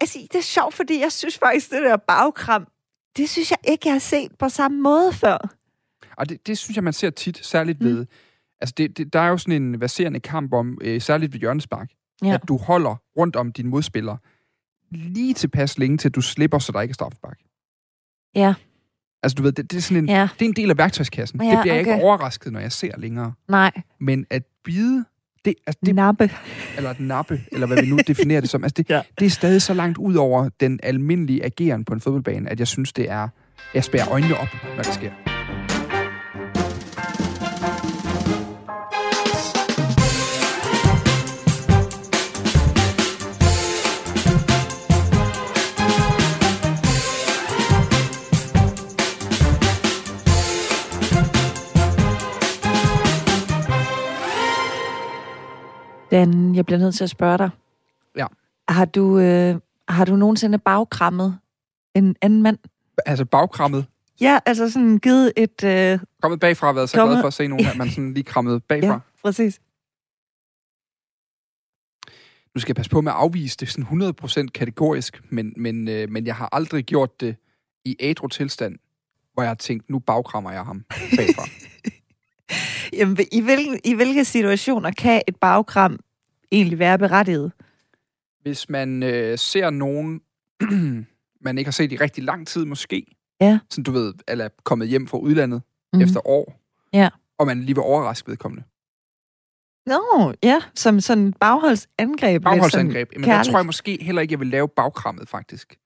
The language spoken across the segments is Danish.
altså, det er sjovt, fordi jeg synes faktisk, det der bagkram, det synes jeg ikke, jeg har set på samme måde før. Og det, det synes jeg, man ser tit, særligt ved... Mm. Altså, det, det, der er jo sådan en verserende kamp om, øh, særligt ved hjørnespark, Ja. at du holder rundt om din modspiller lige tilpas længe, til du slipper, så der ikke er straffespark. Ja. Altså, du ved, det, det er sådan en, Ja, det er en del af værktøjskassen. Ja, det bliver jeg ikke okay. overrasket, når jeg ser længere. nej. Men at bide, det, altså det, Nappe. eller at nappe, eller hvad vi nu definerer det som, altså det, Ja. ja. det er stadig så langt ud over den almindelige ageren på en fodboldbane, at jeg synes, det er... Jeg spærer øjnene op, når det sker. Dan, jeg bliver nødt til at spørge dig. Ja. Har du, øh, har du nogensinde bagkrammet en anden mand? Altså bagkrammet, Ja, altså sådan givet et... Øh, kommet bagfra, været så Kommet- glad for at se nogen, at man sådan lige krammede bagfra. ja, præcis. Nu skal jeg passe på med at afvise det sådan 100% kategorisk, men, men, øh, men jeg har aldrig gjort det i ædru tilstand, hvor jeg har tænkt, nu bagkrammer jeg ham bagfra. Jamen, i, hvilke, I hvilke situationer kan et bagkram egentlig være berettiget? Hvis man øh, ser nogen, man ikke har set i rigtig lang tid måske, Ja. sådan du ved, eller er kommet hjem fra udlandet mm. efter år, Ja. og man lige vil overraske vedkommende. Nå, ja, som sådan et bagholdsangreb. Bagholdsangreb, men der tror jeg måske heller ikke, jeg vil lave bagkrammet, faktisk.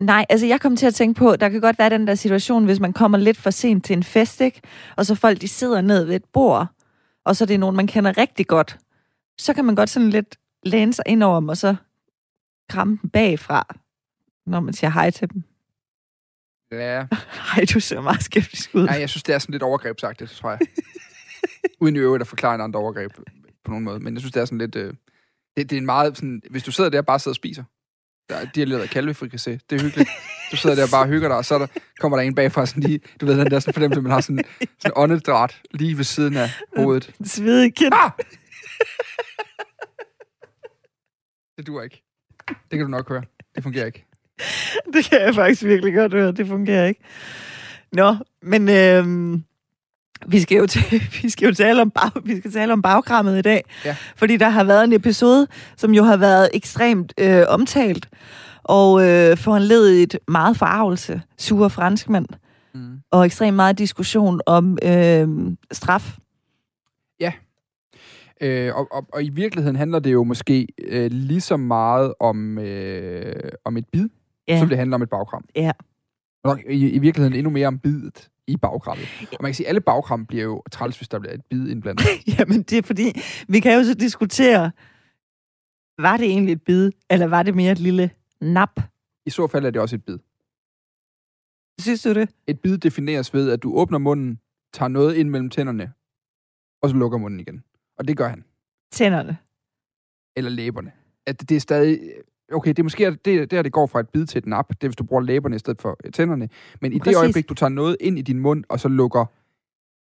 Nej, altså jeg kom til at tænke på, der kan godt være den der situation, hvis man kommer lidt for sent til en fest, ikke? og så folk de sidder ned ved et bord, og så er det nogen, man kender rigtig godt. Så kan man godt sådan lidt læne sig ind over dem, og så kramme dem bagfra, når man siger hej til dem. Ja, Hej, du ser meget skeptisk ud. nej, jeg synes, det er sådan lidt overgrebsagtigt, tror jeg. Uden i øvrigt at forklare en andre overgreb på nogen måde. Men jeg synes, det er sådan lidt... Øh, det, det er en meget sådan... Hvis du sidder der og bare sidder og spiser, der er de har lavet kalvefrikassé. Det er hyggeligt. Du sidder der og bare hygger dig, og så er der, kommer der en bagfra sådan lige... Du ved, den der sådan fornemmelse, man har sådan, sådan åndedræt lige ved siden af hovedet. Svedig kind. Ah! Det duer ikke. Det kan du nok høre. Det fungerer ikke. Det kan jeg faktisk virkelig godt høre. Det fungerer ikke. Nå, men øhm, vi, skal jo til, vi skal jo tale om, bag, vi skal tale om bagkrammet i dag. Ja. Fordi der har været en episode, som jo har været ekstremt øh, omtalt, og øh, foranledet meget forarvelse, sure franskmænd, Mm. og ekstremt meget diskussion om øh, straf. Øh, og, og, og i virkeligheden handler det jo måske øh, lige så meget om, øh, om et bid, Ja. som det handler om et bagkram. Ja. Nok i, i virkeligheden endnu mere om bidet i bagkrammet. Og man kan sige, at alle bagkram bliver jo træls, hvis der bliver et bid indblandet. Jamen, det er fordi, vi kan jo så diskutere, var det egentlig et bid, eller var det mere et lille nap? I så fald er det også et bid. Synes du det? Et bid defineres ved, at du åbner munden, tager noget ind mellem tænderne, og så lukker munden igen. Og det gør han. Tænderne. Eller læberne. At det er stadig... Okay, det er måske det, der, det går fra et bid til et nap. Det er, hvis du bruger læberne i stedet for øh, tænderne. Men i Præcis. det øjeblik, du tager noget ind i din mund, og så lukker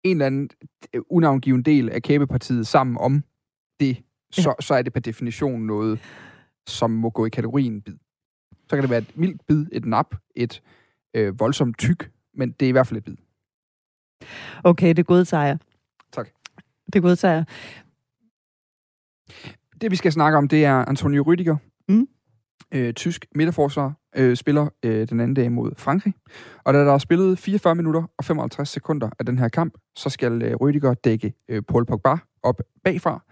en eller anden øh, unavngiven del af kæbepartiet sammen om det, så, så er det per definition noget, som må gå i kategorien bid. Så kan det være et mildt bid, et nap, et øh, voldsomt tyk, men det er i hvert fald et bid. Okay, det godtager jeg. Tak. Det godtager jeg. Det, vi skal snakke om, det er Antonio Rüdiger. Mm. Øh, tysk midterforsvar øh, spiller øh, den anden dag mod Frankrig. Og da der er spillet 44 minutter og 55 sekunder af den her kamp, så skal øh, Rüdiger dække øh, Paul Pogba op bagfra.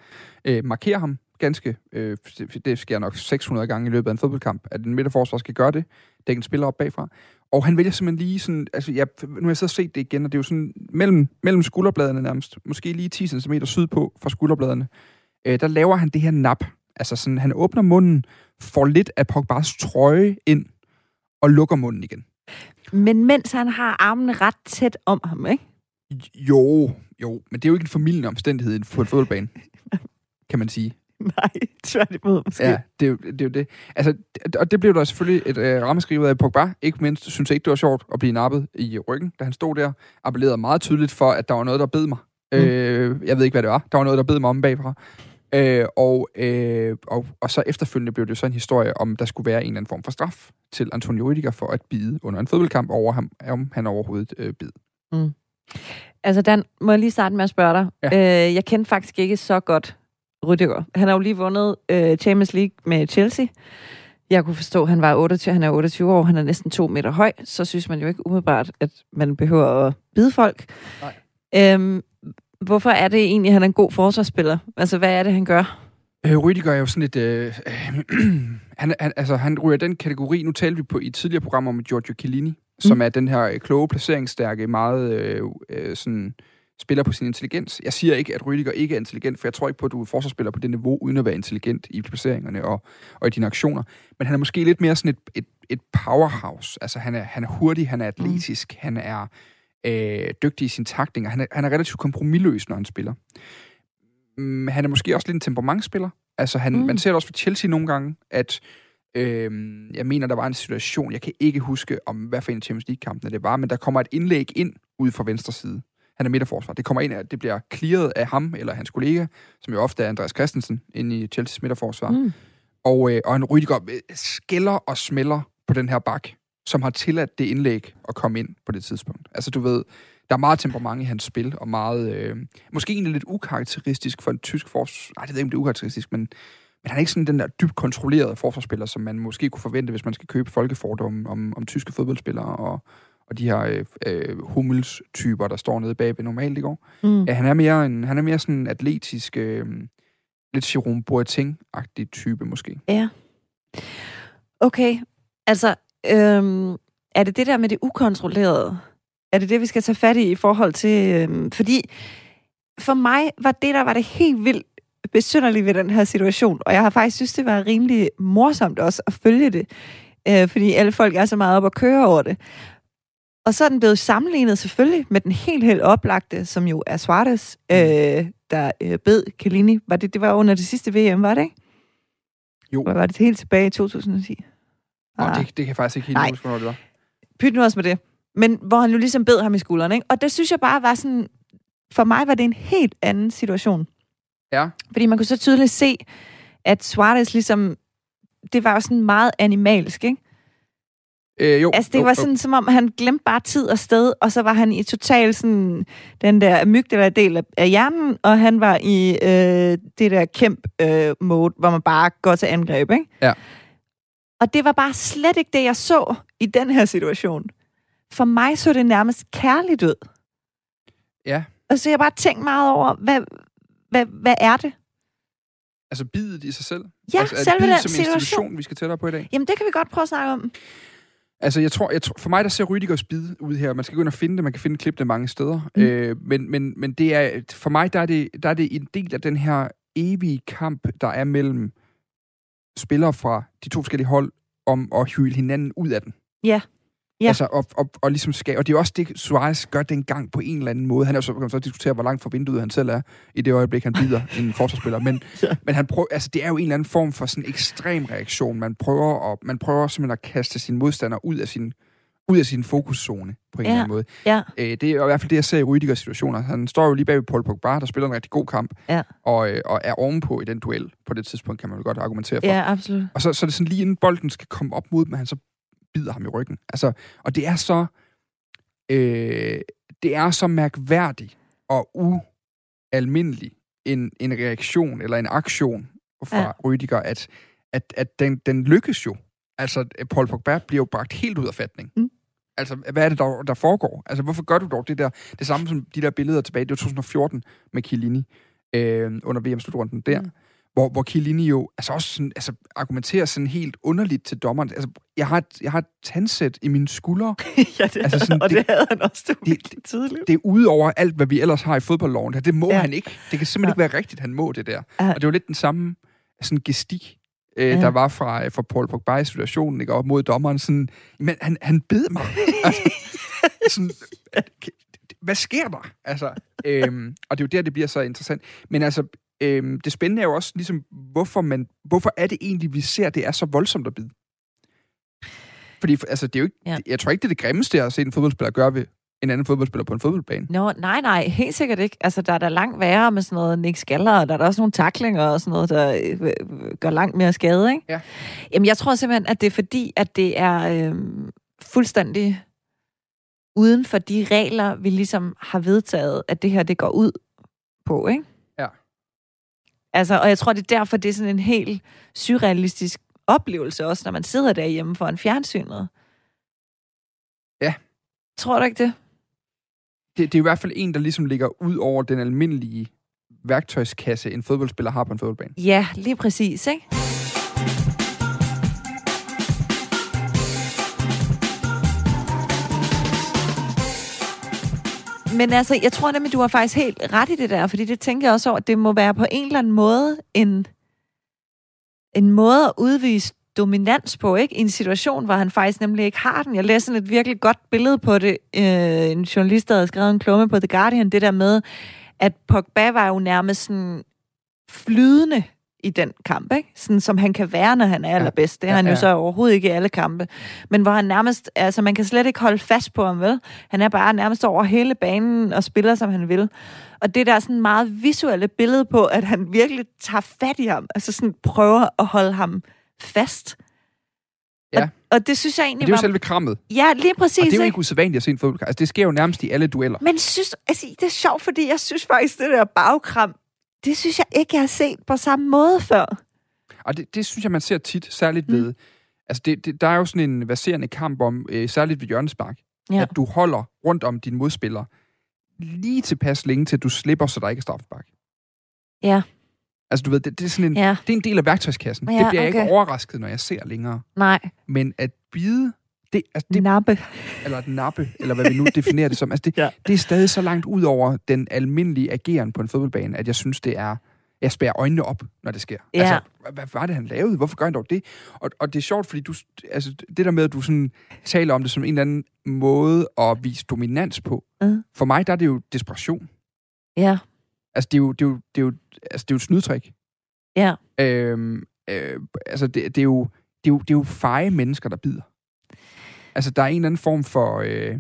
Øh, markere ham ganske, øh, det- sker nok 600 gange i løbet af en fodboldkamp, at en midterforsvar skal gøre det, dække en spiller op bagfra. Og han vælger simpelthen lige sådan, altså jeg, nu har jeg så set det igen, og det er jo sådan mellem, mellem skulderbladene nærmest, måske lige 10 cm sydpå fra skulderbladene, øh, der laver han det her nap. Altså sådan, han åbner munden, får lidt af Pogbas trøje ind, og lukker munden igen. Men mens han har armene ret tæt om ham, ikke? Jo, jo, men det er jo ikke en formidlende omstændighed på en fodboldbane, kan man sige. Nej, tværtimod måske. Ja, det er, det er jo det. Altså, det- og det blev der selvfølgelig et øh, rammeskrivet af Pogba. Ikke mindst synes jeg ikke, det var sjovt at blive nappet i ryggen, da han stod der. Appellerede meget tydeligt for, at der var noget, der bed mig. Mm. Øh, jeg ved ikke, hvad det var. Der var noget, der bed mig om bagfra. Øh, og, øh, og, og så efterfølgende blev det jo så en historie om, der skulle være en eller anden form for straf til Antonio Rüdiger for at bide under en fodboldkamp over ham, om han overhovedet øh, bid. Mm. Altså Dan, må jeg lige starte med at spørge dig. Ja. Øh, jeg kendte faktisk ikke så godt Rüdiger. Han har jo lige vundet øh, Champions League med Chelsea. Jeg kunne forstå, at han var 28, han er 28 år, han er næsten to meter høj, så synes man jo ikke umiddelbart, at man behøver at bide folk. Nej. Øhm, hvorfor er det egentlig, at han er en god forsvarsspiller? Altså, hvad er det, han gør? Øh, Rüdiger er jo sådan lidt... Øh, øh, han, han, altså, han ryger den kategori, nu talte vi på i et tidligere program om Giorgio Chiellini, mm. som er den her kloge, placeringsstærke, meget øh, øh, sådan spiller på sin intelligens. Jeg siger ikke, at Rüdiger ikke er intelligent, for jeg tror ikke på, at du er forsvarsspiller på det niveau, uden at være intelligent i placeringerne og, og i dine aktioner. Men han er måske lidt mere sådan et, et, et powerhouse. Altså, han er, han er hurtig, han er atletisk, mm. han er øh, dygtig i sin taktinger. Han er, han er relativt kompromilløs, når han spiller. Mm, han er måske også lidt en temperamentsspiller. Altså, han, mm. man ser det også for Chelsea nogle gange, at øh, jeg mener, der var en situation, jeg kan ikke huske, om hvad for en Champions League-kampene det var, men der kommer et indlæg ind ud fra venstre side. Han er midterforsvar. Det kommer ind, at det bliver clearet af ham eller hans kollega, som jo ofte er Andreas Christensen, inde i Chelsea's midterforsvar. Mm. Og, øh, og en Rydiger øh, skælder og smelter på den her bak, som har tilladt det indlæg at komme ind på det tidspunkt. Altså, du ved, der er meget temperament i hans spil, og meget... Øh, måske egentlig lidt ukarakteristisk for en tysk forsvar... Nej, det ved ikke, om det er ukarakteristisk, men, men han er ikke sådan den der dybt kontrollerede forsvarsspiller, som man måske kunne forvente, hvis man skal købe folkefordomme om, om tyske fodboldspillere og, og de her øh, øh, hummels-typer, der står nede bagved normalt i går. Mm. Ja, han er mere en, han er mere sådan en atletisk, øh, lidt Jerome Boateng-agtig type måske. Ja. Okay, altså, øhm, er det det der med det ukontrollerede? Er det det, vi skal tage fat i i forhold til... Øhm, fordi for mig var det, der var det helt vildt besynderligt ved den her situation, og jeg har faktisk synes, det var rimelig morsomt også at følge det, øh, fordi alle folk er så meget op og køre over det. Og så er den blevet sammenlignet selvfølgelig med den helt, helt oplagte, som jo er Suarez, mm. øh, der øh, bed Kalini. Var det, det var under det sidste VM, var det ikke? Jo. Var det helt tilbage i 2010? Oh, det, det kan jeg faktisk ikke helt huske, hvornår det var. Pyt nu også med det. Men hvor han jo ligesom bed ham i skulderen, ikke? Og det synes jeg bare var sådan... For mig var det en helt anden situation. Ja. Fordi man kunne så tydeligt se, at Suarez ligesom... Det var jo sådan meget animalsk, ikke? Øh, jo, altså, det jo, var sådan, jo. som om han glemte bare tid og sted, og så var han i total sådan, den der mygdel del af hjernen, og han var i øh, det der kæmp-mode, øh, hvor man bare går til angreb, ikke? Ja. Og det var bare slet ikke det, jeg så i den her situation. For mig så det nærmest kærligt ud. Ja. Og så jeg bare tænkt meget over, hvad, hvad, hvad er det? Altså bidet i sig selv? Ja, altså, selve den som situation. vi skal tættere på i dag? Jamen, det kan vi godt prøve at snakke om. Altså, jeg tror, jeg tror, for mig, der ser Rüdigers bid ud her. Man skal gå ind og finde det. Man kan finde klippene mange steder. Mm. Øh, men, men, men det er, for mig, der er, det, der er det en del af den her evige kamp, der er mellem spillere fra de to forskellige hold, om at hylde hinanden ud af den. Ja. Ja. Altså, og, og, og, ligesom skal, og det er også det, Suarez gør dengang på en eller anden måde. Han er så, kan så diskutere, hvor langt fra vinduet han selv er, i det øjeblik, han bider en forsvarsspiller. Men, ja. men han prøver, altså, det er jo en eller anden form for sådan en ekstrem reaktion. Man prøver, at, man prøver simpelthen at kaste sin modstander ud af sin, ud af sin fokuszone på en ja. eller anden måde. Ja. Øh, det er i hvert fald det, jeg ser i Rüdigers situationer. Han står jo lige bag ved Paul Pogba, der spiller en rigtig god kamp, ja. og, øh, og er ovenpå i den duel. På det tidspunkt kan man jo godt argumentere for. Ja, absolut. Og så, så er det sådan lige inden bolden skal komme op mod dem, han så bider ham i ryggen. Altså, og det er så... Øh, det er så mærkværdigt og ualmindelig en, en reaktion eller en aktion fra ja. Rüdiger, at, at, at den, den lykkes jo. Altså, Paul Pogba bliver jo bragt helt ud af fatning. Mm. Altså, hvad er det, der, der foregår? Altså, hvorfor gør du dog det der? Det samme som de der billeder tilbage, det var 2014 med Chiellini øh, under VM-slutrunden der. Mm hvor, hvor Chiellini jo altså også sådan, altså, argumenterer sådan helt underligt til dommeren. Altså, jeg har et, jeg har et tandsæt i mine skuldre. ja, det altså, sådan, og det, det havde han også, det det, tydeligt. Det er ude over alt, hvad vi ellers har i fodboldloven. Det, det må ja. han ikke. Det kan simpelthen ja. ikke være rigtigt, han må det der. Ja. Og det var lidt den samme sådan gestik, øh, ja. der var fra, fra Paul Pogba i situationen, ikke, op mod dommeren. Sådan, men han, han bed mig. altså, sådan, hvad sker der? Altså, øhm, og det er jo der, det bliver så interessant. Men altså, øhm, det spændende er jo også, ligesom, hvorfor, man, hvorfor er det egentlig, vi ser, det er så voldsomt at bide? Fordi altså, det er jo ikke, ja. jeg tror ikke, det er det grimmeste, jeg har set en fodboldspiller gøre ved en anden fodboldspiller på en fodboldbane. Nå, nej, nej, helt sikkert ikke. Altså, der er der langt værre med sådan noget Nick Skaller, og der er der også nogle taklinger og sådan noget, der øh, øh, gør langt mere skade, ikke? Ja. Jamen, jeg tror simpelthen, at det er fordi, at det er øh, fuldstændig uden for de regler, vi ligesom har vedtaget, at det her, det går ud på, ikke? Ja. Altså, og jeg tror, det er derfor, det er sådan en helt surrealistisk oplevelse også, når man sidder derhjemme foran fjernsynet. Ja. Tror du ikke det? Det, det er i hvert fald en, der ligesom ligger ud over den almindelige værktøjskasse, en fodboldspiller har på en fodboldbane. Ja, lige præcis, ikke? Men altså, jeg tror nemlig, du har faktisk helt ret i det der, fordi det tænker jeg også over, at det må være på en eller anden måde en, en måde at udvise dominans på, ikke? I en situation, hvor han faktisk nemlig ikke har den. Jeg læste sådan et virkelig godt billede på det. Øh, en journalist, der havde skrevet en klumme på The Guardian, det der med, at Pogba var jo nærmest sådan flydende i den kamp, ikke? Sådan, som han kan være, når han er allerbedst. Det er Ja, han jo ja. så overhovedet ikke i alle kampe. Men hvor han nærmest, altså man kan slet ikke holde fast på ham, vel? Han er bare nærmest over hele banen og spiller, som han vil. Og det der sådan meget visuelle billede på, at han virkelig tager fat i ham, altså sådan prøver at holde ham fast. Ja. Og, og det synes jeg Men egentlig det er jo var... selve krammet, Ja, lige præcis. og det er jo ikke? ikke usædvanligt at se en fodboldkamp. Altså, det sker jo nærmest i alle dueller. Men synes, altså, det er sjovt, fordi jeg synes faktisk, det der bagkram, det synes jeg ikke, jeg har set på samme måde før. Og det, det synes jeg, man ser tit, særligt Mm. ved... Altså, det, det, der er jo sådan en verserende kamp om, øh, særligt ved hjørnespark, Ja. at du holder rundt om din modspiller lige tilpas længe, til du slipper, så der ikke er straffespark. Ja. Altså, du ved, det, det er sådan en... Ja, Det er en del af værktøjskassen. Ja, det bliver jeg ikke okay. overrasket, når jeg ser længere. nej, Men at bide, det, altså det... nappe. eller at nappe, eller hvad vi nu definerer det som, altså det, Ja. det er stadig så langt ud over den almindelige ageren på en fodboldbane, at jeg synes, det er... Jeg spærer øjnene op, når det sker. Ja. Altså, hvad, var det, han lavede? Hvorfor gør han dog det? Og, og det er sjovt, fordi du, altså, det der med, at du sådan taler om det som en eller anden måde at vise dominans på. Mm. For mig, der er det jo desperation. Ja, Altså, det er jo, det er jo, det er jo, altså, det er jo et snydtrik. ja. Øhm, øh, altså, det, det, er jo, det, er jo, det er jo feje mennesker, der bider. Altså, der er en eller anden form for... Øh,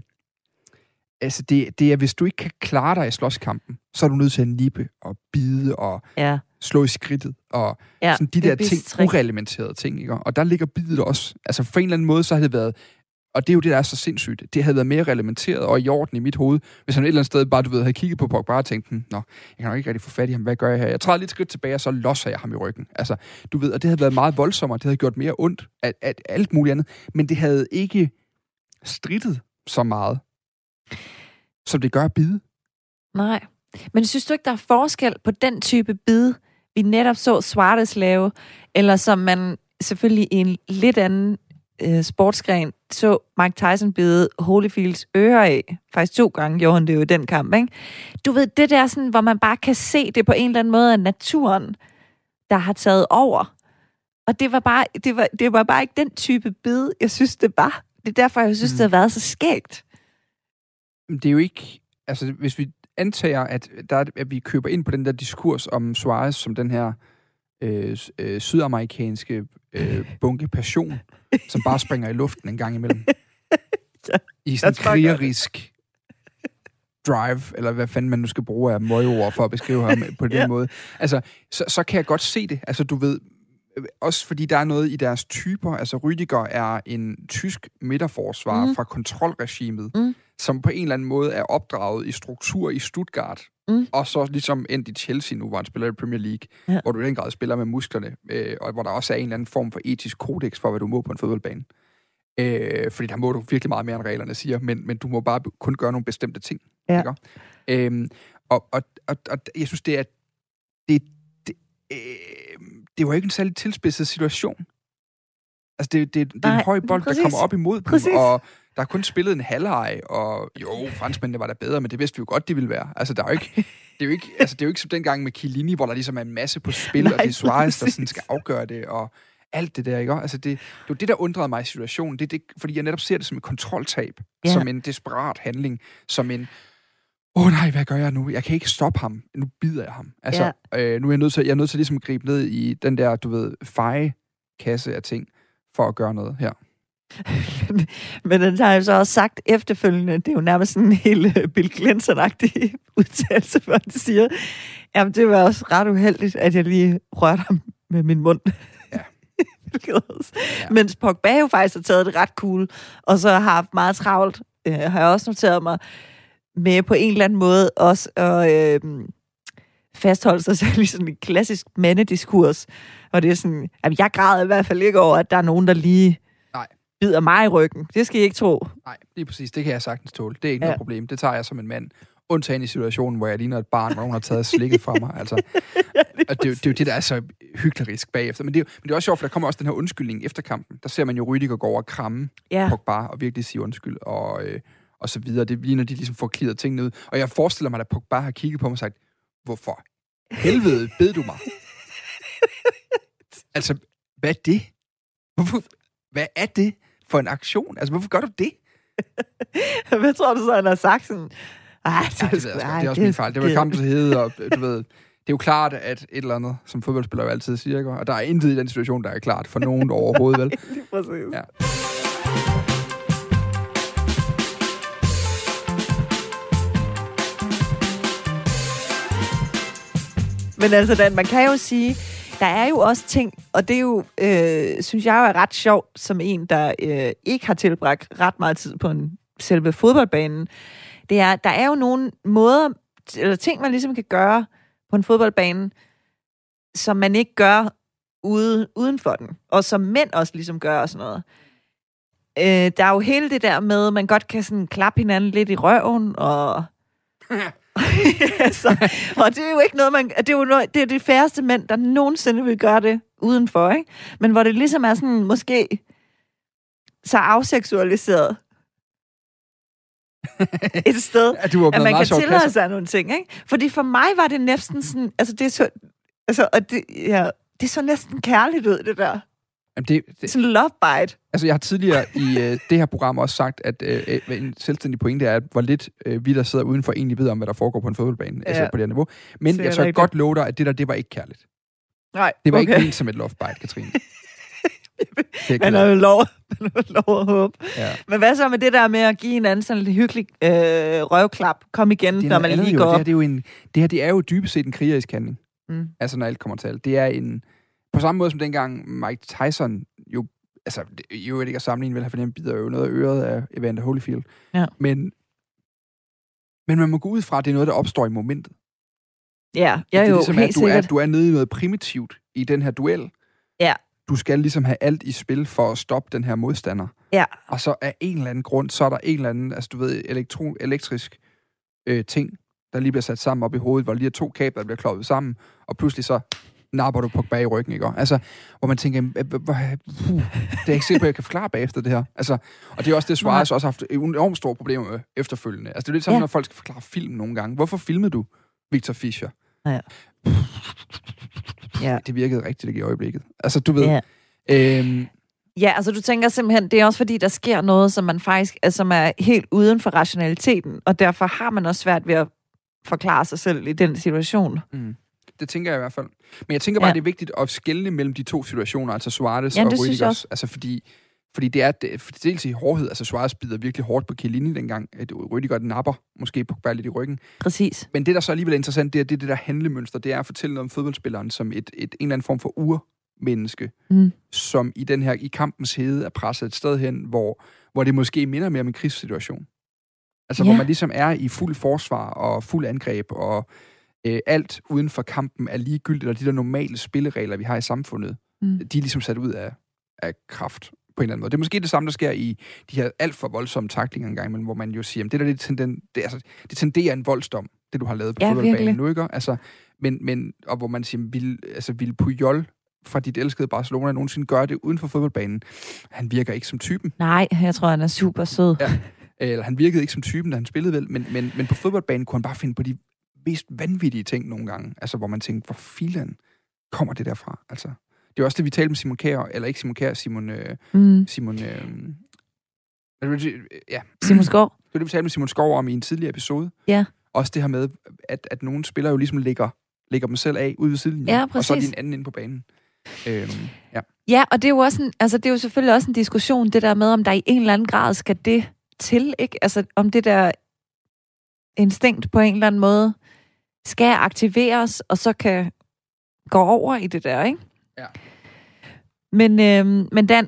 altså, det, det er, hvis du ikke kan klare dig i slåskampen, så er du nødt til at nippe og bide og Ja, slå i skridtet og ja. sådan de er der ting, bistrik. ureglementerede ting. Ikke? Og der ligger bidet også. Altså, for en eller anden måde, så havde det været... Og det er jo det, der er så sindssygt. Det havde været mere reglementeret og i orden i mit hoved, hvis han et eller andet sted bare, du ved, havde kigget på Pogba og tænkt, hm, nå, jeg kan nok ikke rigtig få fat i ham, hvad gør jeg her? Jeg træder lidt skridt tilbage, og så losser jeg ham i ryggen. Altså, du ved, og det havde været meget voldsommere, det havde gjort mere ondt at, at alt muligt andet, men det havde ikke strittet så meget, som det gør at bide. Nej. Men synes du ikke, der er forskel på den type bid, vi netop så Suarez lave, eller som man selvfølgelig i en lidt anden øh, sportsgren så Mike Tyson bide Holyfields øre af. Faktisk to gange gjorde han det jo i den kamp, ikke? Du ved, det der sådan, hvor man bare kan se det på en eller anden måde af naturen, der har taget over. Og det var bare, det var, det var bare ikke den type bid, jeg synes, det var. Det er derfor, jeg synes, Mm. det har været så skægt. Det er jo ikke... Altså, hvis vi antager, at, der, er- at vi køber ind på den der diskurs om Suarez som den her øh, øh, sydamerikanske øh, bunke passion, som bare springer i luften en gang imellem. Ja, I sådan en krigerisk drive, eller hvad fanden man nu skal bruge af møgord for at beskrive ham på den Ja. måde. Altså, så, så kan jeg godt se det. Altså, du ved, øh, også fordi der er noget i deres typer. Altså, Rüdiger er en tysk midterforsvar Mhm. mm. fra kontrolregimet, Mm. Som på en eller anden måde er opdraget i struktur i Stuttgart, Mm. og så ligesom endt i Chelsea nu, hvor han spiller i Premier League, Ja. hvor du i den grad spiller med musklerne, øh, og hvor der også er en eller anden form for etisk kodex for, hvad du må på en fodboldbane. Øh, fordi der må du virkelig meget mere, end reglerne siger, men, men du må bare kun gøre nogle bestemte ting. Ja. Ikke? Øhm, og, og, og, og jeg synes, det er... Det, det, øh, det var ikke en særlig tilspidset situation. Altså, det, det, det er Nej, en høj bold, præcis. der kommer op imod dem, Præcis. og der er kun spillet en halvleg, og jo, franskmændene var der bedre, men det vidste vi jo godt, de ville være. Altså, der er jo ikke, det er jo ikke, altså, det er jo ikke som dengang med Chiellini, hvor der ligesom er en masse på spil, Nej, og det er Suarez, der sådan skal afgøre det, og alt det der, ikke? Altså, det, det var det, der undrede mig i situationen. Det, er det, fordi jeg netop ser det som et kontroltab, ja. som en desperat handling, som en, åh oh, nej, hvad gør jeg nu? Jeg kan ikke stoppe ham. Nu bider jeg ham. Altså, ja. øh, nu er jeg nødt til, jeg er nødt til ligesom at gribe ned i den der, du ved, feje kasse af ting, for at gøre noget her. men, den har jo så også sagt efterfølgende, det er jo nærmest sådan en helt øh, Bill Clinton-agtig udtalelse, hvor han siger, jamen det var også ret uheldigt, at jeg lige rørte ham med min mund. Ja. ja. Mens Pogba jo faktisk har taget det ret cool, og så har haft meget travlt, øh, har jeg også noteret mig, med på en eller anden måde også at øh, fastholde sig selv i sådan en klassisk mandediskurs. Og det er sådan, at jeg græder i hvert fald ikke over, at der er nogen, der lige. Bider mig i ryggen. Det skal I ikke tro. Nej, lige præcis. Det kan jeg sagtens tåle. Det er ikke Ja. noget problem. Det tager jeg som en mand. Undtagen i situationen, hvor jeg ligner et barn, hvor nogen har taget slikket fra mig. Altså, og det, er jo- det er jo det, der er så hyklerisk bagefter. Men det, er, men det er også sjovt, for der kommer også den her undskyldning efter kampen. Der ser man jo Rydiger gå over og kramme Ja. Pogba og virkelig sige undskyld og, øh, og så videre. Det ligner, de ligesom får klidret tingene ud. Og jeg forestiller mig, at Pogba har kigget på mig og sagt, hvorfor helvede bed du mig? altså, hvad er det? Hvorfor, hvad er det for en aktion? Altså, hvorfor gør du det? Hvad tror du så, han har sagt sådan? Ej, det, Ja, det, ved jeg ikke. det er også min fejl. Det var kampens hede, og du ved, det er jo klart, at et eller andet, som fodboldspiller jo altid siger, ikke? og der er intet i den situation, der er klart for nogen overhovedet, vel? Lige præcis. Ja. Men altså, Dan, man kan jo sige, der er jo også ting, og det er jo, øh, synes jeg jo er ret sjovt, som en, der øh, ikke har tilbragt ret meget tid på en selve fodboldbanen. Det er, der er jo nogle måder, eller ting, man ligesom kan gøre på en fodboldbane, som man ikke gør ude, uden for den, og som mænd også ligesom gør og sådan noget. Øh, der er jo hele det der med, at man godt kan sådan klappe hinanden lidt i røven, og altså, og det er jo ikke noget, man... Det er jo noget, det er de færreste mænd, der nogensinde vil gøre det udenfor, ikke? Men hvor det ligesom er sådan, måske så afseksualiseret et sted, Ja, du at man kan tillade sig nogle ting, ikke? Fordi for mig var det næsten sådan... Altså, det er så... Altså, og det, ja, det så næsten kærligt ud, det der. Jamen, det, det, Sådan love bite. Altså, jeg har tidligere i øh, det her program også sagt, at øh, øh, en selvstændig pointe er, at hvor lidt øh, vi, der sidder udenfor, egentlig ved om, hvad der foregår på en fodboldbane, ja. altså på det her niveau. Men Det er jeg tør godt love dig, at det der, det var ikke kærligt. Nej, Det var okay. ikke ment som et love bite, Katrine. Det Man har jo lov, man har lov at håbe. ja. Men hvad så med det der med at give en anden sådan lidt hyggelig øh, røvklap? Kom igen, Det når man lige jo. går Det op. her, det, er jo en, det her det er jo dybest set en krigerisk handling. Mm. Altså, når alt kommer til alt. Det er en... På samme måde som dengang Mike Tyson jo... Altså, det er jo ikke at sammenligne, vel, for den bider jo noget af øret af Evander Holyfield. Ja. Men, men man må gå ud fra, at det er noget, der opstår i momentet. Ja, det ja er jo, ligesom, at helt du er, sikkert. du er nede i noget primitivt i den her duel. Ja. Du skal ligesom have alt i spil for at stoppe den her modstander. Ja. Og så af en eller anden grund, så er der en eller anden, altså du ved, elektro, elektrisk øh, ting, der lige bliver sat sammen op i hovedet, hvor lige er to kabler, der bliver kloppet sammen, og pludselig så napper du på bag i ryggen, ikke? Altså, hvor man tænker, "Hva- hva- hva- puh, det er ikke sikker på, at jeg kan forklare bagefter det her. Altså, og det er også det, Suarez også har haft enormt store problemer med efterfølgende. Altså, det er lidt sådan, Ja. når folk skal forklare film nogle gange. Hvorfor filmede du Victor Fischer? Ja. Det virkede rigtigt i øjeblikket. Altså, du ved... Ja. Øhm, Ja, altså du tænker simpelthen, det er også fordi, der sker noget, som man faktisk, altså, som er helt uden for rationaliteten, og derfor har man også svært ved at forklare sig selv i den situation. Mm. Det tænker jeg i hvert fald. Men jeg tænker bare, Ja. det er vigtigt at skelne mellem de to situationer, altså Suarez Jamen, og det Rüdigers. Altså fordi, fordi det er det, for dels i hårdhed, altså Suarez bider virkelig hårdt på Chiellini dengang, at Rüdiger napper måske på bare lidt i ryggen. Præcis. Men det, der så alligevel er interessant, det er det, det der handlemønster, det er at fortælle noget om fodboldspilleren som et, et, en eller anden form for urmenneske, Mm. som i den her i kampens hede er presset et sted hen, hvor, hvor det måske minder mere om en krigssituation. Altså, Ja. hvor man ligesom er i fuld forsvar og fuld angreb, og øh, alt uden for kampen er ligegyldigt, eller de der normale spilleregler, vi har i samfundet, Mm. de er ligesom sat ud af, af kraft på en eller anden måde. Det er måske det samme, der sker i de her alt for voldsomme taklinger engang, men hvor man jo siger, at det der det, tenden, det, altså, det tenderer en voldsdom, det du har lavet på Ja, fodboldbanen nu, ikke? Altså, men, men, og hvor man siger, vil, altså, vil Puyol fra dit elskede Barcelona nogensinde gøre det uden for fodboldbanen? Han virker ikke som typen. Nej, jeg tror, han er super sød. Ja. Eller han virkede ikke som typen, da han spillede vel, men, men, men på fodboldbanen kunne han bare finde på de mest vanvittige ting nogle gange. Altså, hvor man tænkte, hvor filen kommer det derfra? Altså, det er også det, vi talte med Simon Kjær, eller ikke Simon Kjær, Simon... Øh, Mm. Simon øh, ja, Simon Skov? det var det, vi talte med Simon Skov om i en tidligere episode. Ja. Også det her med, at, at nogle spillere jo ligesom lægger, lægger dem selv af ude ved siden, Ja, og så er de en anden inde på banen. Øhm, ja. Ja, og det er jo også en, altså det er jo selvfølgelig også en diskussion, det der med, om der i en eller anden grad skal det til, ikke? Altså om det der instinkt på en eller anden måde skal aktiveres, og så kan gå over i det der, ikke? Ja. Men, øhm, men Dan,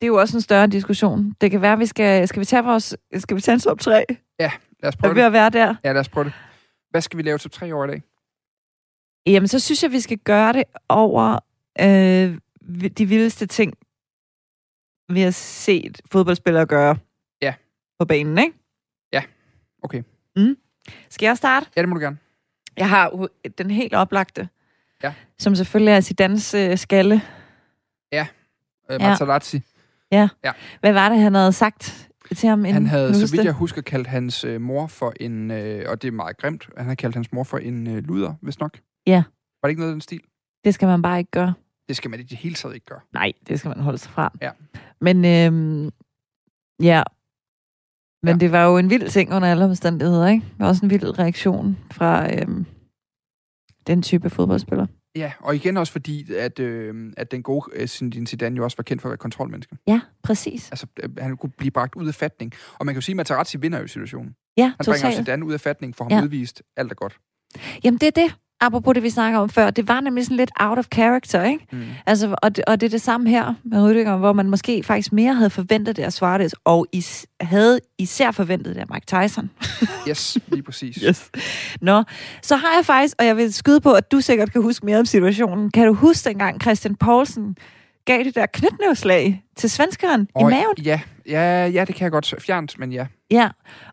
det er jo også en større diskussion. Det kan være, vi skal, skal vi tage vores, skal vi tage en top 3? Lad os Er prøve ved det. at være der? Ja, lad os prøve det. Hvad skal vi lave til tre år i dag? Jamen, så synes jeg, vi skal gøre det over øh, de vildeste ting, vi har set fodboldspillere gøre Ja. på banen, ikke? Okay. Skal jeg starte? Ja, det må du gerne. Jeg har den helt oplagte, Ja. som selvfølgelig er Zidanes øh, skalle. Øh, Ja. Materazzi. Hvad var det, han havde sagt til ham? Han havde, så vidt jeg husker, kaldt hans øh, mor for en, øh, og det er meget grimt, han havde kaldt hans mor for en øh, luder, hvis nok. Ja. Var det ikke noget af den stil? Det skal man bare ikke gøre. Det skal man i det hele taget ikke gøre. Nej, det skal man holde sig fra. Ja. Men øhm, ja, men Ja. det var jo en vild ting under alle omstændigheder, ikke? Det var også en vild reaktion fra øhm, den type fodboldspiller. Ja, og igen også fordi, at, øh, at den gode øh, Zinedine Zidane jo også var kendt for at være kontrolmenneske. Ja, præcis. Altså, øh, han kunne blive bragt ud af fatning. Og man kan jo sige, at Materazzi vinder jo situationen. Ja, Han bringer totalt. Zidane ud af fatning, for ham Ja. udvist. Alt er godt. Jamen, det er det. Apropos det, vi snakker om før. Det var nemlig sådan lidt out of character, ikke? Mm. Altså, og, det, og det er det samme her med Rüdiger, hvor man måske faktisk mere havde forventet det af Suarez, og is, havde især forventet det af Mike Tyson. Yes, lige præcis. Yes. Nå, så har jeg faktisk, og jeg vil skyde på, at du sikkert kan huske mere om situationen. Kan du huske dengang Christian Poulsen gav det der knytnævslag til svenskeren i Og- maven? Ja, ja, ja, det kan jeg godt. Fjernt, men ja. Ja,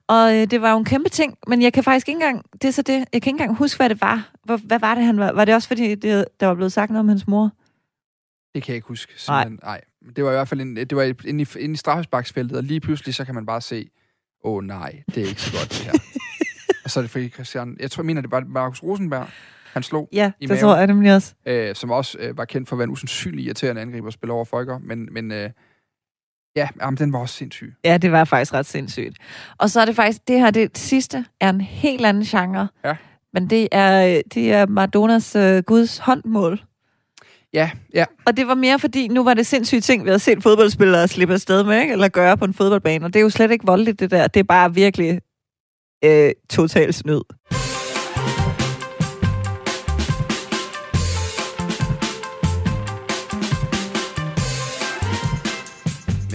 og øh, det var jo en kæmpe ting, men jeg kan faktisk ikke engang, det er så det, jeg kan ikke engang huske, hvad det var. Hvor, hvad var det, han var? Var det også, fordi det, der var blevet sagt noget om hans mor? Det kan jeg ikke huske. simpelthen. Nej. Det var i hvert fald en, det var inde i, inde i straffesparksfeltet, og lige pludselig så kan man bare se, åh oh, nej, det er ikke så godt det her. og så er det fordi Christian, jeg tror, jeg mener, det var Markus Rosenberg, han slog, Ja, I det maven. tror jeg nemlig også. øh, som også øh, var kendt for at være en usandsynlig irriterende angriber og spille over folker, men, men øh, ja, jamen, den var også sindssyg. Ja, det var faktisk ret sindssygt. Og så er det faktisk, det her, det sidste, er en helt anden genre. Ja. Men det er, det er Maradonas øh, Guds håndmål. Ja, ja, Og det var mere fordi, nu var det sindssygt ting, vi havde set fodboldspillere slippe afsted med, ikke? eller gøre på en fodboldbane. Og det er jo slet ikke voldeligt, det der. Det er bare virkelig øh, total snyd.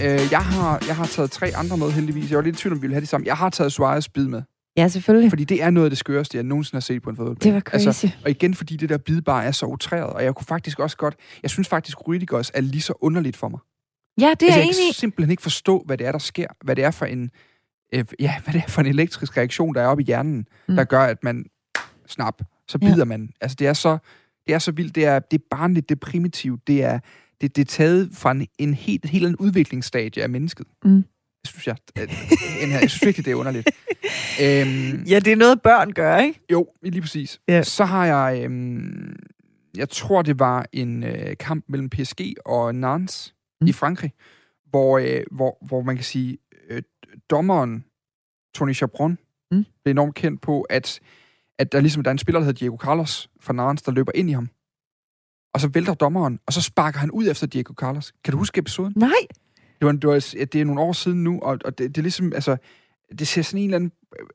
Øh, jeg, har, jeg har taget tre andre med heldigvis. Jeg var lidt i tvivl om, vi ville have de samme. Jeg har taget Suarez bid med, Ja, selvfølgelig. fordi det er noget af det skøreste, jeg nogensinde har set på en fodboldbane. Det var crazy. Altså, Og igen, fordi det der bid bare er så utræret, og jeg kunne faktisk også godt... Jeg synes faktisk, Rüdigers er lige så underligt for mig. ja, det er altså, jeg jeg enig kan simpelthen ikke forstå, hvad det er, der sker. Hvad det er for en... Øh, ja, hvad det er for en elektrisk reaktion, der er oppe i hjernen, Mm. der gør, at man... Snap, så Ja. bider man. Altså, det er så... Det er så vildt. Det er, det er barnligt, det er primitivt. Det er, det, det er taget fra en, en helt, helt andet udviklingsstadie af mennesket. Mm. Det synes jeg, at, en her, jeg synes virkelig, det er underligt. øhm, Ja, det er noget, børn gør, ikke? jo, lige præcis. Ja. Så har jeg, øhm, jeg tror, det var en øh, kamp mellem PSG og Nantes mm. i Frankrig, hvor, øh, hvor, hvor man kan sige, øh, dommeren Tony Chabron Mm. blev enormt kendt på, at, at der ligesom der er en spiller, der hedder Diego Carlos fra Nantes, der løber ind i ham. Og så vælter dommeren, og så sparker han ud efter Diego Carlos. Kan du huske episoden? Nej. Det, var, det, var, det er nogle år siden nu, og, og det, det er ligesom, altså, det ser sådan en eller anden,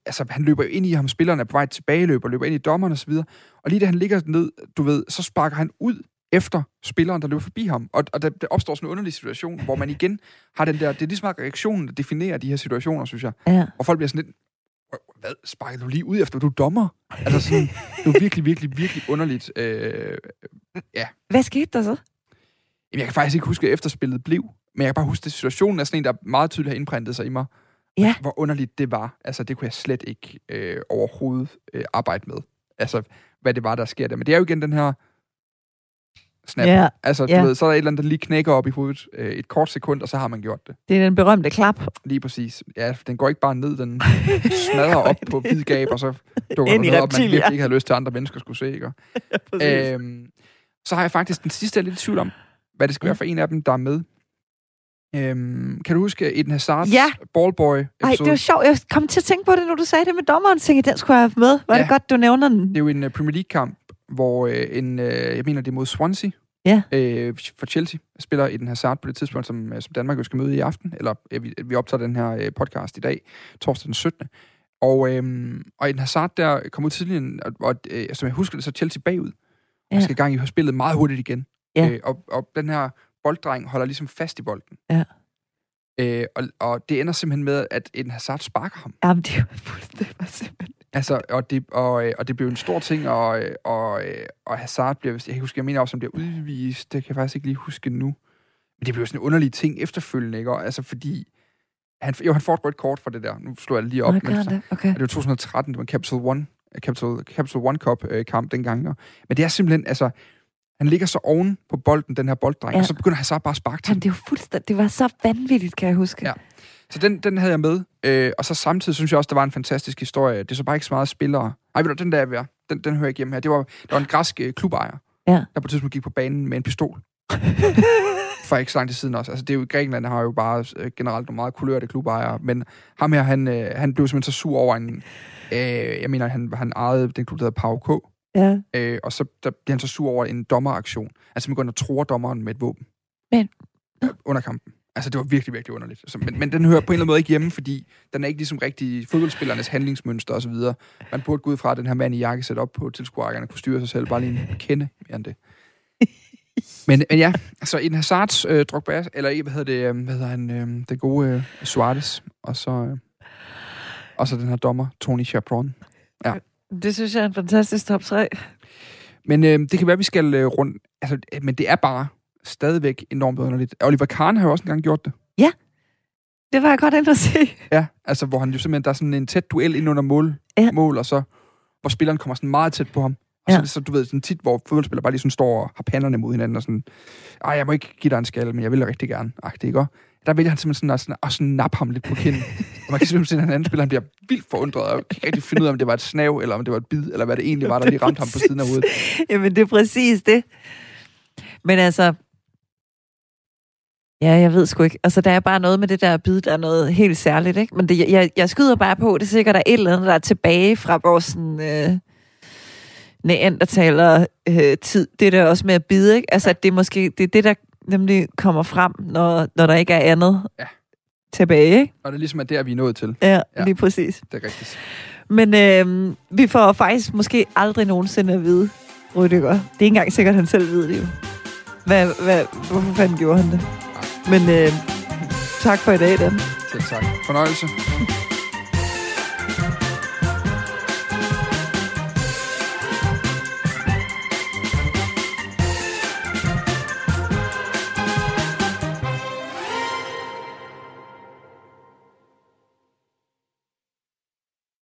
altså han løber jo ind i ham, spilleren er på vej tilbage, løber, løber ind i dommeren og så videre, og lige da han ligger ned, du ved, så sparker han ud efter spilleren, der løber forbi ham, og, og der, der opstår sådan en underlig situation, hvor man igen har den der, det er ligesom reaktionen, der definerer de her situationer, synes jeg, Ja. og folk bliver sådan lidt, hvad, sparker du lige ud efter, du er dommer? Altså sådan, det er virkelig, virkelig, virkelig underligt. Øh, Hvad skete der så? Jamen, jeg kan faktisk ikke huske, hvad efterspillet blev, men jeg kan bare huske, at situationen er sådan en, der meget tydeligt har indprintet sig i mig. Ja. Hvor underligt det var. Altså, det kunne jeg slet ikke øh, overhovedet øh, arbejde med. Altså, hvad det var, der sker der. Men det er jo igen den her snap. Ja, Altså, du ja. ved, så er der et eller andet, der lige knækker op i hovedet øh, et kort sekund, og så har man gjort det. det er den berømte klap. Lige præcis. Ja, den går ikke bare ned, den smadrer op på hvid gab, og så dukker der noget op, man virkelig ikke havde lyst til, at andre mennesker skulle se. Ikke? Øhm, så har jeg faktisk den sidste, jeg er lidt i tvivl om, hvad det skal Ja. være for en af dem, der er med. Øhm, kan du huske Eden Hazards Ja. ballboy Nej, det var sjovt. Jeg kom til at tænke på det, når du sagde det med dommeren. Tænkte, den skulle jeg have med. Var ja. Ja. det godt, du nævner den? det er jo en uh, Premier League-kamp, hvor øh, en, øh, jeg mener, det er mod Swansea, Ja. øh, for Chelsea, spiller i den Hazard på det tidspunkt, som, øh, som Danmark jo skal møde i aften, eller øh, vi, vi optager den her øh, podcast i dag, torsdag den 17. Og, øh, og en Hazard der kom ud tidligere, og, og øh, som jeg husker det, så Chelsea bagud. Ja. Og skal i gang i spillet meget hurtigt igen. Ja. Øh, og, og den her bolddreng holder ligesom fast i bolden. Ja. Øh, og, og det ender simpelthen med, at en Hazard sparker ham. Jamen, det var fuldstændig var simpelthen... Altså, og det, og, øh, og det blev en stor ting, og, øh, og, øh, og Hazard bliver, jeg kan huske, jeg mener også, han bliver udvist, det kan jeg faktisk ikke lige huske nu. Men det blev sådan en underlig ting efterfølgende, ikke? Og, altså, fordi, han, jo, han får et kort for det der. Nu slår jeg lige op. Nå, men det. Okay. det var 2013, det var en Capital One, øh, Capital, Capital One Cup øh, kamp dengang. Og, men det er simpelthen, altså, han ligger så oven på bolden, den her bolddreng. Ja. og så begynder han så bare at sparke til Jamen, det var fuldstændig... Det var så vanvittigt, kan jeg huske. Ja. Så den, den havde jeg med. Øh, og så samtidig synes jeg også, der var en fantastisk historie. Det er så bare ikke så meget spillere. Ej, ved du, den der er ved. Den, den hører jeg ikke hjemme her. Det var, der var en græsk øh, klubejer, Ja. der på et tidspunkt gik på banen med en pistol. For ikke så lang tid siden også. Altså, det er jo, Grækenland har jo bare øh, generelt nogle meget kulørte klubejere, men ham her, han, øh, han blev simpelthen så sur over en... Øh, jeg mener, han, han ejede den klub, der hedder Pau K. ja. Øh, og så der bliver han så sur over en dommeraktion. Altså, man går ind og tror dommeren med et våben. Men- Øh, Under kampen. Altså, det var virkelig, virkelig underligt. Altså, men, men den hører på en eller anden måde ikke hjemme, fordi den er ikke ligesom rigtig fodboldspillernes handlingsmønster osv. Man burde gå ud fra, at den her mand i jakkesæt op på tilskuerrækkerne kunne styre sig selv bare lige en kende mere end det. Men, men ja, altså en Hazards øh, Drogba, eller hvad hedder det, øh, hvad hedder han, øh, det gode øh, Suarez, og så, øh, og så den her dommer, Tony Chapron. Det synes jeg er en fantastisk top 3. Men øh, det kan være, vi skal øh, rundt... Altså, øh, men det er bare stadigvæk enormt underligt. Oliver Kahn har jo også engang gjort det. Det var jeg godt ind at se. Ja, altså hvor han jo simpelthen, der er sådan en tæt duel ind under mål, Ja. mål og så hvor spilleren kommer sådan meget tæt på ham. Og så Ja. det så, du ved, sådan tit, hvor fodboldspillere bare lige sådan står og har panderne mod hinanden og sådan, ej, jeg må ikke give dig en skalle, men jeg vil rigtig gerne. Agtigt, ikke? Og Der vælger han simpelthen sådan at, sådan, at sådan nappe ham lidt på kinden. og man kan simpelthen se, at den anden spiller, han bliver vildt forundret, og kan ikke rigtig finde ud af, om det var et snav, eller om det var et bid, eller hvad det egentlig var, der lige ramte ham på siden af hovedet. Jamen, det er præcis det. Men altså... Ja, jeg ved sgu ikke. Altså, der er bare noget med det der bid, der er noget helt særligt, ikke? Men det, jeg, jeg skyder bare på, det er sikkert, der er et eller andet, der er tilbage fra vores sådan, øh, neandertaler øh, tid. Det der også med at bide, ikke? Altså, det er måske det, er det der nemlig kommer frem, når, når der ikke er andet Ja. tilbage, ikke? Og det er ligesom, at der vi er nået til. Ja, Ja. lige præcis. Det er rigtigt. Men øh, vi får faktisk måske aldrig nogensinde at vide, Rydiger. Det er ikke engang sikkert, at han selv ved det jo. Hvad, hvad, hvorfor fanden gjorde han det? Men øh, tak for i dag, Dan. Selv tak. Fornøjelse.